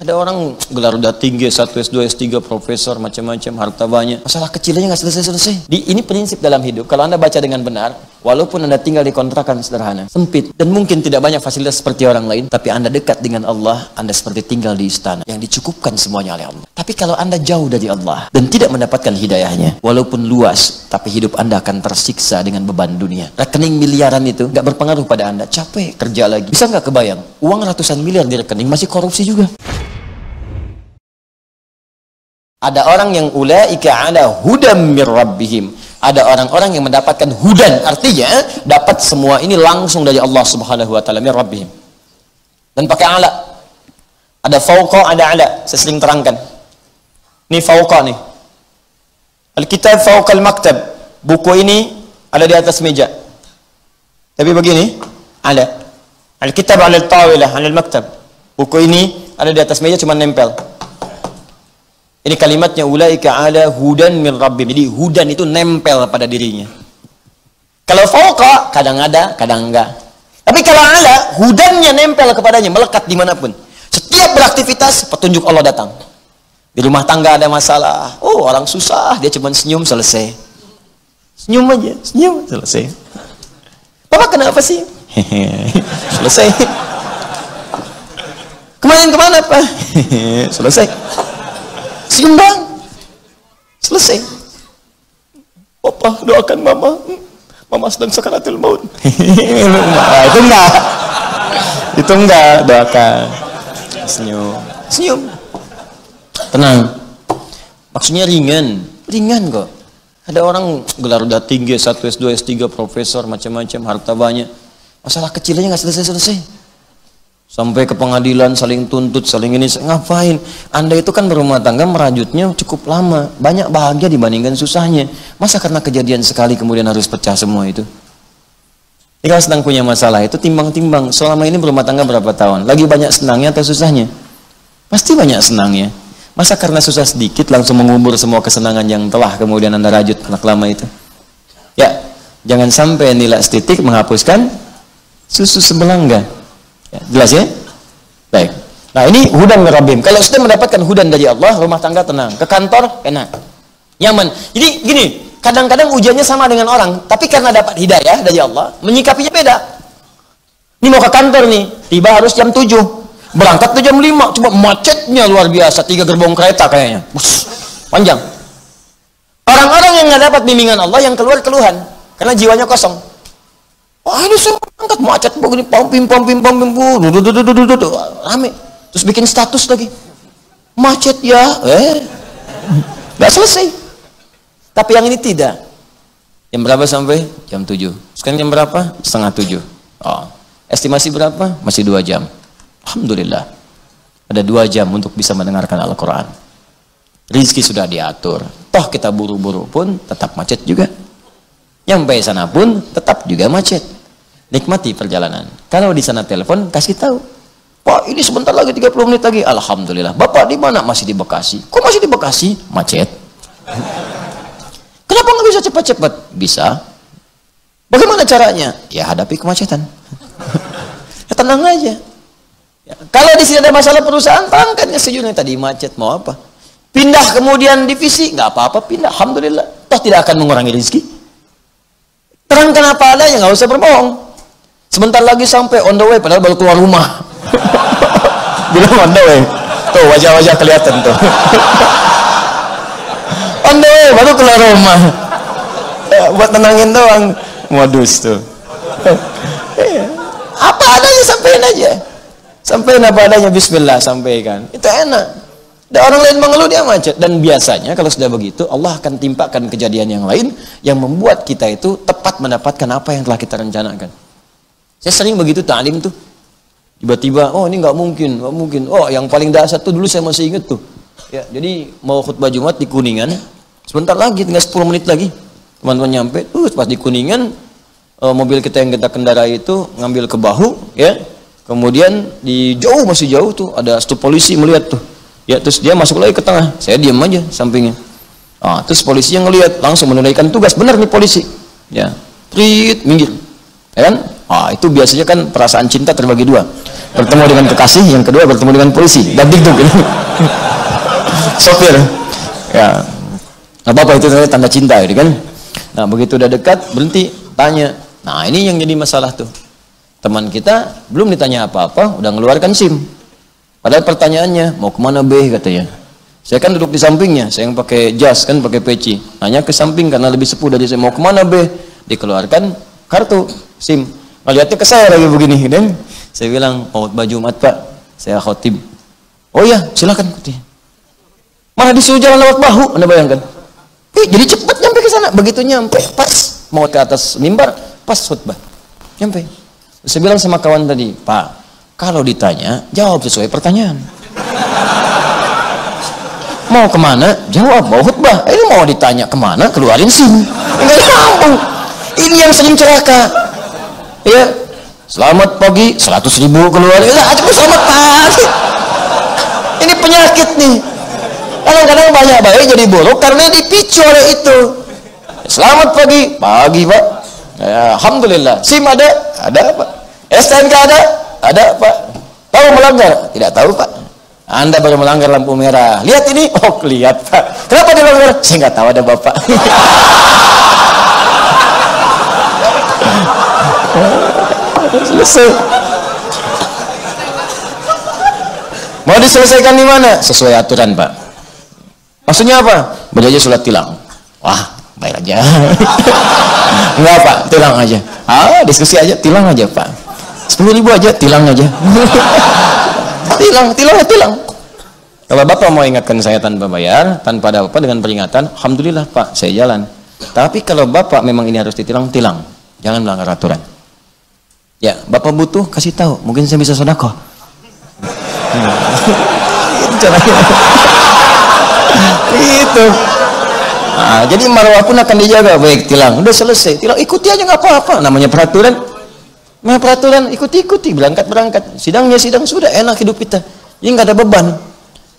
Ada orang gelar udah tinggi, S1, S2, S3, profesor, macam-macam, harta banyak. Masalah kecilnya nggak selesai-selesai. Di, ini prinsip dalam hidup. Kalau Anda baca dengan benar, walaupun Anda tinggal di kontrakan sederhana, sempit, dan mungkin tidak banyak fasilitas seperti orang lain, tapi Anda dekat dengan Allah, Anda seperti tinggal di istana, yang dicukupkan semuanya oleh Allah. Tapi kalau Anda jauh dari Allah, dan tidak mendapatkan hidayahnya, walaupun luas, tapi hidup Anda akan tersiksa dengan beban dunia. Rekening miliaran itu nggak berpengaruh pada Anda, capek kerja lagi. Bisa nggak kebayang, uang ratusan miliar di rekening masih korupsi juga. Ada orang yang ulaika ala hudam mir rabbihim. Ada orang-orang yang mendapatkan hudan, artinya dapat semua ini langsung dari Allah Subhanahu wa taala mir rabbihim. Dan pakai ala. Ada fauqa, ada ala. Saya sering terangkan. Ini fauqa nih. Alkitab fauqa al-maktab. Buku ini ada di atas meja. Tapi begini, ala. Alkitab ala al-tawilah, ala al-maktab. Buku ini ada di atas meja cuma nempel. Ini kalimatnya ulaika ala hudan min rabbim. Jadi hudan itu nempel pada dirinya. Kalau fauqa kadang ada, kadang enggak. Tapi kalau ala hudannya nempel kepadanya, melekat di mana pun. Setiap beraktivitas petunjuk Allah datang. Di rumah tangga ada masalah, oh orang susah, dia cuma senyum selesai. Senyum aja, senyum selesai. Bapak kenapa sih? selesai. Kemarin ke mana Pak? selesai. Senyum bang. Selesai. Opa doakan mama. Mama sedang sakaratul maut. nah, itu enggak. Itu enggak doakan. Senyum. Senyum. Tenang. Maksudnya ringan. Ringan kok. Ada orang gelar udah tinggi, S1, S2, S3, profesor, macam-macam, harta banyak. Masalah kecilnya nggak selesai-selesai sampai ke pengadilan saling tuntut saling ini ngapain? Anda itu kan berumah tangga merajutnya cukup lama. Banyak bahagia dibandingkan susahnya. Masa karena kejadian sekali kemudian harus pecah semua itu? Jika sedang punya masalah itu timbang-timbang. Selama ini berumah tangga berapa tahun? Lagi banyak senangnya atau susahnya? Pasti banyak senangnya. Masa karena susah sedikit langsung mengubur semua kesenangan yang telah kemudian anda rajut anak lama itu? Ya jangan sampai nilai estetik menghapuskan susu sebelangga Ya, jelas ya? Baik. Nah ini hudan merabim. Kalau sudah mendapatkan hudan dari Allah, rumah tangga tenang. Ke kantor enak, nyaman. Jadi gini, kadang-kadang ujiannya sama dengan orang, tapi karena dapat hidayah dari Allah, menyikapinya beda. Ini mau ke kantor nih, tiba harus jam 7. Berangkat tuh jam 5, coba macetnya luar biasa, tiga gerbong kereta kayaknya. Bus, panjang. Orang-orang yang nggak dapat bimbingan Allah yang keluar keluhan karena jiwanya kosong. Wah ini saya angkat macet begini pom pim pom pim pom pim rame. Terus bikin status lagi. Macet ya, eh. Gak selesai. Tapi yang ini tidak. Jam berapa sampai? Jam 7. Sekarang jam berapa? Setengah 7. Oh. Estimasi berapa? Masih dua jam. Alhamdulillah. Ada dua jam untuk bisa mendengarkan Al-Quran. Rizki sudah diatur. Toh kita buru-buru pun tetap macet juga. Nyampe sana pun tetap juga macet. Nikmati perjalanan. Kalau di sana telepon, kasih tahu. Pak, ini sebentar lagi 30 menit lagi. Alhamdulillah. Bapak di mana? Masih di Bekasi. Kok masih di Bekasi? Macet. Kenapa nggak bisa cepat-cepat? Bisa. Bagaimana caranya? Ya hadapi kemacetan. ya, tenang aja. Ya, kalau di sini ada masalah perusahaan, terangkan ke sejujurnya tadi macet mau apa? Pindah kemudian divisi, nggak apa-apa pindah. Alhamdulillah. Toh tidak akan mengurangi rezeki. Terangkan apa adanya, nggak usah berbohong. Sebentar lagi sampai on the way, padahal baru keluar rumah. Bilang on the way. Tuh wajah-wajah kelihatan tuh. on the way, baru keluar rumah. Ya, buat tenangin doang. Modus tuh. Apa adanya sampaikan aja. Sampaikan apa adanya Bismillah sampaikan. Itu enak. Dan orang lain mengeluh dia macet dan biasanya kalau sudah begitu Allah akan timpakan kejadian yang lain yang membuat kita itu tepat mendapatkan apa yang telah kita rencanakan. Saya sering begitu ta'lim tuh. Tiba-tiba, oh ini nggak mungkin, nggak mungkin. Oh yang paling dasar tuh dulu saya masih inget tuh. Ya, jadi mau khutbah Jumat di Kuningan, sebentar lagi tinggal 10 menit lagi. Teman-teman nyampe, tuh pas di Kuningan eh, mobil kita yang kita kendarai itu ngambil ke bahu, ya. Kemudian di jauh masih jauh tuh ada stop polisi melihat tuh ya terus dia masuk lagi ke tengah saya diam aja sampingnya ah, terus polisi yang ngelihat langsung menunaikan tugas benar nih polisi ya trit minggir ya kan ah, itu biasanya kan perasaan cinta terbagi dua. Bertemu dengan kekasih yang kedua bertemu dengan polisi. Dan dikduk gitu. sopir. Ya. Apa apa itu tanda cinta gitu kan. Nah begitu udah dekat berhenti tanya. Nah ini yang jadi masalah tuh. Teman kita belum ditanya apa-apa udah ngeluarkan SIM. Padahal pertanyaannya mau ke mana B katanya. Saya kan duduk di sampingnya saya yang pakai jas kan pakai peci. Nanya ke samping karena lebih sepuh dari saya mau ke mana B dikeluarkan kartu SIM ngeliatnya ke saya lagi begini dan saya bilang mau baju mat pak saya khotib oh ya silakan katanya mana disuruh jalan lewat bahu anda bayangkan eh, jadi cepat nyampe ke sana begitu nyampe pas mau ke atas mimbar pas khutbah nyampe saya bilang sama kawan tadi, Pak, kalau ditanya, jawab sesuai pertanyaan. mau ke mana? Jawab, mau khutbah. Ini mau ditanya ke mana? Keluarin SIM. Enggak tahu. Ini yang sering celaka. Ya, selamat pagi, 100 ribu keluar. Ya, aja selamat pagi. Ini penyakit nih. Kadang-kadang banyak baik jadi buruk karena dipicu oleh itu. Selamat pagi, pagi pak. Ya, Alhamdulillah. SIM ada? Ada pak. STNK ada? Ada pak. Tahu melanggar? Tidak tahu pak. Anda baru melanggar lampu merah. Lihat ini? Oh, lihat pak. Kenapa dia melanggar? Saya nggak tahu ada bapak. Mau diselesaikan di mana? Sesuai aturan pak. Maksudnya apa? Berjaja surat tilang. Wah, bayar aja. Enggak pak. Tilang aja. Ah diskusi aja. Tilang aja pak. Sepuluh ribu aja tilang aja. Tilang tilang tilang. Kalau bapak mau ingatkan saya tanpa bayar tanpa ada apa dengan peringatan alhamdulillah pak saya jalan. Tapi kalau bapak memang ini harus ditilang tilang. Jangan melanggar aturan ya bapak butuh kasih tahu mungkin saya bisa sodako hmm. itu caranya itu Nah, jadi marwah pun akan dijaga baik tilang. Udah selesai. Tilang ikuti aja nggak apa-apa. Namanya peraturan. Nah, peraturan ikuti-ikuti berangkat berangkat. Sidangnya sidang sudah enak hidup kita. Ini nggak ada beban.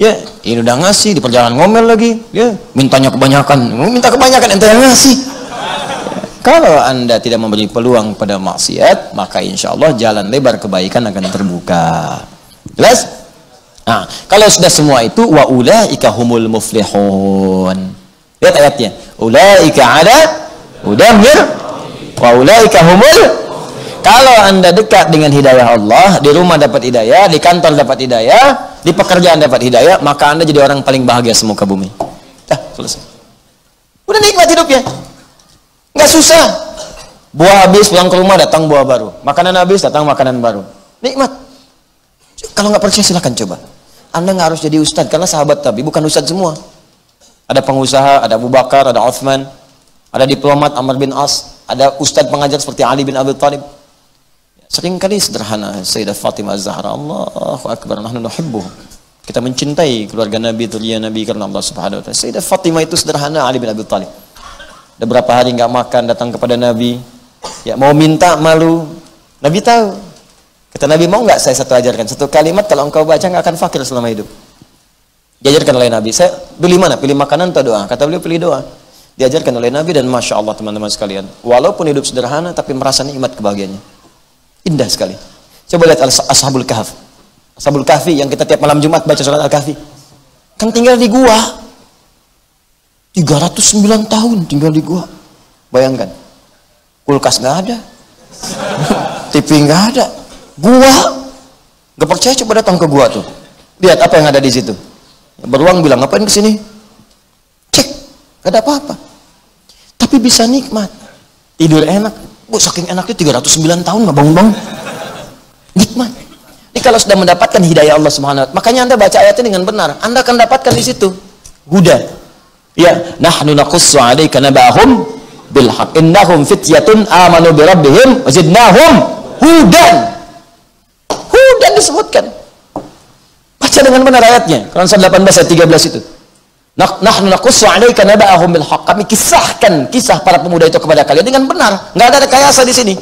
Ya, ini udah ngasih di perjalanan ngomel lagi. Ya, mintanya kebanyakan. Minta kebanyakan ente yang ngasih. Kalau anda tidak memberi peluang pada maksiat, maka insya Allah jalan lebar kebaikan akan terbuka. Jelas? Nah, kalau sudah semua itu wa ulaika humul muflihun. Lihat ayatnya. Ulaika ada udamir wa ulaika humul kalau anda dekat dengan hidayah Allah, di rumah dapat hidayah, di kantor dapat hidayah, di pekerjaan dapat hidayah, maka anda jadi orang paling bahagia semuka bumi. Dah, selesai. Udah nikmat hidupnya. Nggak susah. Buah habis, pulang ke rumah, datang buah baru. Makanan habis, datang makanan baru. Nikmat. Kalau nggak percaya silahkan coba. Anda nggak harus jadi ustadz, karena sahabat tapi bukan ustadz semua. Ada pengusaha, ada Abu Bakar, ada Uthman, ada diplomat Amr bin As, ada ustadz pengajar seperti Ali bin Abi Thalib. Seringkali sederhana Sayyidah Fatimah Zahra Allahu Akbar nahnu nuhibbuh. Kita mencintai keluarga Nabi, tulia Nabi karena Allah Subhanahu wa taala. Sayyidah Fatimah itu sederhana Ali bin Abi Thalib. Ada berapa hari nggak makan datang kepada Nabi. Ya mau minta malu. Nabi tahu. Kata Nabi mau nggak saya satu ajarkan satu kalimat kalau engkau baca nggak akan fakir selama hidup. Diajarkan oleh Nabi. Saya pilih mana? Pilih makanan atau doa? Kata beliau pilih doa. Diajarkan oleh Nabi dan Masya Allah teman-teman sekalian. Walaupun hidup sederhana tapi merasa nikmat kebahagiaannya. Indah sekali. Coba lihat Ashabul Kahf. Ashabul Kahfi yang kita tiap malam Jumat baca sholat Al-Kahfi. Kan tinggal di gua. 309 tahun tinggal di gua. Bayangkan. Kulkas nggak ada. TV nggak ada. Gua. Gak percaya coba datang ke gua tuh. Lihat apa yang ada di situ beruang bilang ngapain ke sini cek gak ada apa-apa tapi bisa nikmat tidur enak bu saking enaknya 309 tahun nggak bangun-bangun nikmat ini kalau sudah mendapatkan hidayah Allah Subhanahu wa makanya Anda baca ayatnya dengan benar Anda akan dapatkan di situ huda ya nahnu naqussu 'alaika nabahum bil haqq innahum fityatun amanu bi rabbihim wazidnahum hudan hudan disebutkan Baca dengan benar ayatnya. Quran 18 ayat 13 itu. Nahnu naqussu 'alaika naba'ahum bil haqq. Kami kisahkan kisah para pemuda itu kepada kalian dengan benar. Enggak ada rekayasa di sini.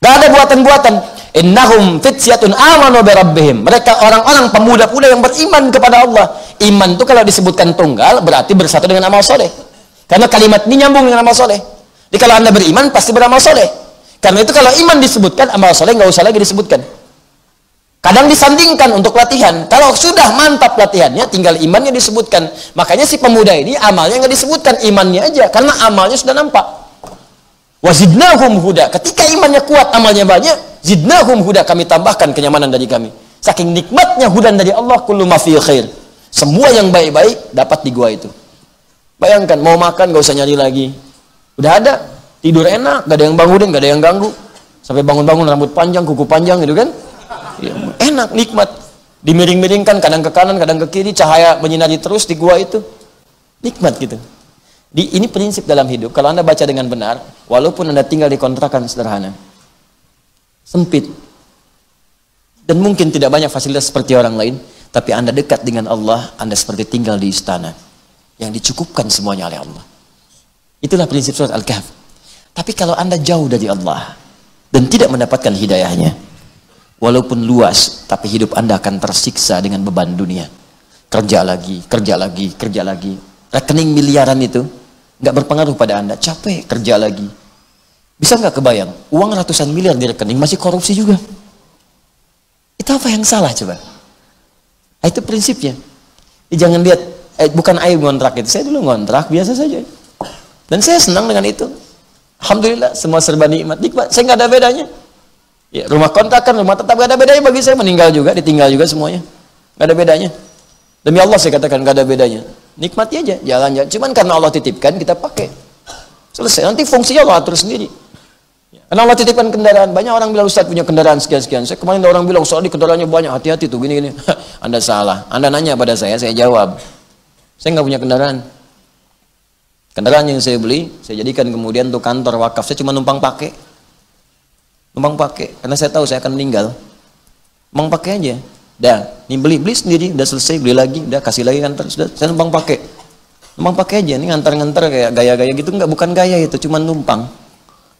Enggak ada buatan-buatan. Innahum fityatun amanu bi rabbihim. Mereka orang-orang pemuda-pemuda yang beriman kepada Allah. Iman itu kalau disebutkan tunggal berarti bersatu dengan amal soleh. Karena kalimat ini nyambung dengan amal soleh. Jadi kalau anda beriman pasti beramal soleh. Karena itu kalau iman disebutkan amal soleh nggak usah lagi disebutkan. Kadang disandingkan untuk latihan. Kalau sudah mantap latihannya, tinggal imannya disebutkan. Makanya si pemuda ini amalnya nggak disebutkan, imannya aja. Karena amalnya sudah nampak. Wazidnahum huda. Ketika imannya kuat, amalnya banyak, zidnahum huda. Kami tambahkan kenyamanan dari kami. Saking nikmatnya hudan dari Allah, kullu ma khair. Semua yang baik-baik dapat di gua itu. Bayangkan, mau makan gak usah nyari lagi. Udah ada, tidur enak, gak ada yang bangunin, gak ada yang ganggu. Sampai bangun-bangun rambut panjang, kuku panjang gitu kan ya, enak nikmat dimiring-miringkan kadang ke kanan kadang ke kiri cahaya menyinari terus di gua itu nikmat gitu di, ini prinsip dalam hidup kalau anda baca dengan benar walaupun anda tinggal di kontrakan sederhana sempit dan mungkin tidak banyak fasilitas seperti orang lain tapi anda dekat dengan Allah anda seperti tinggal di istana yang dicukupkan semuanya oleh Allah itulah prinsip surat Al-Kahf tapi kalau anda jauh dari Allah dan tidak mendapatkan hidayahnya Walaupun luas, tapi hidup Anda akan tersiksa dengan beban dunia. Kerja lagi, kerja lagi, kerja lagi. Rekening miliaran itu nggak berpengaruh pada Anda. Capek kerja lagi. Bisa nggak kebayang? Uang ratusan miliar di rekening masih korupsi juga. Itu apa yang salah coba? Nah, itu prinsipnya. Jadi jangan lihat, eh, bukan air ngontrak itu. Saya dulu ngontrak biasa saja. Dan saya senang dengan itu. Alhamdulillah semua serba nikmat. Nikmat. Saya nggak ada bedanya. Ya, rumah kontrakan, rumah tetap gak ada bedanya bagi saya meninggal juga, ditinggal juga semuanya. Gak ada bedanya. Demi Allah saya katakan gak ada bedanya. Nikmati aja, jalan-jalan. Cuman karena Allah titipkan kita pakai. Selesai. Nanti fungsinya Allah atur sendiri. Ya, karena Allah titipkan kendaraan. Banyak orang bilang Ustaz punya kendaraan sekian-sekian. Saya kemarin ada orang bilang soal di kendaraannya banyak, hati-hati tuh gini-gini. Anda salah. Anda nanya pada saya, saya jawab. Saya nggak punya kendaraan. Kendaraan yang saya beli, saya jadikan kemudian untuk kantor wakaf. Saya cuma numpang pakai. Numpang pakai. Karena saya tahu saya akan meninggal. Numpang pakai aja. Dah ini beli beli sendiri. Udah selesai beli lagi. Udah kasih lagi ngantar sudah saya numpang pakai. Numpang pakai aja. Ini ngantar-ngantar kayak gaya-gaya gitu. Nggak bukan gaya itu. Cuma numpang.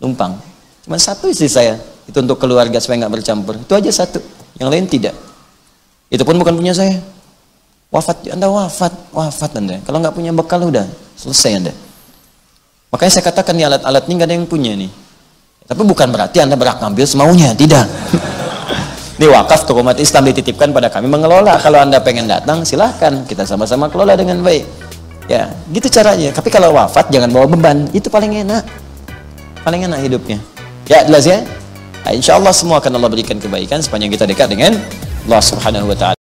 Numpang cuma satu istri saya itu untuk keluarga supaya nggak bercampur itu aja satu yang lain tidak itu pun bukan punya saya wafat anda wafat wafat anda kalau nggak punya bekal udah selesai anda makanya saya katakan nih alat-alat ini nggak ada yang punya nih tapi bukan berarti Anda berhak ngambil semaunya, tidak. Ini wakaf ke umat Islam dititipkan pada kami mengelola. Kalau Anda pengen datang, silahkan. Kita sama-sama kelola dengan baik. Ya, gitu caranya. Tapi kalau wafat, jangan bawa beban. Itu paling enak. Paling enak hidupnya. Ya, jelas ya? Nah, insya Allah semua akan Allah berikan kebaikan sepanjang kita dekat dengan Allah Subhanahu wa Ta'ala.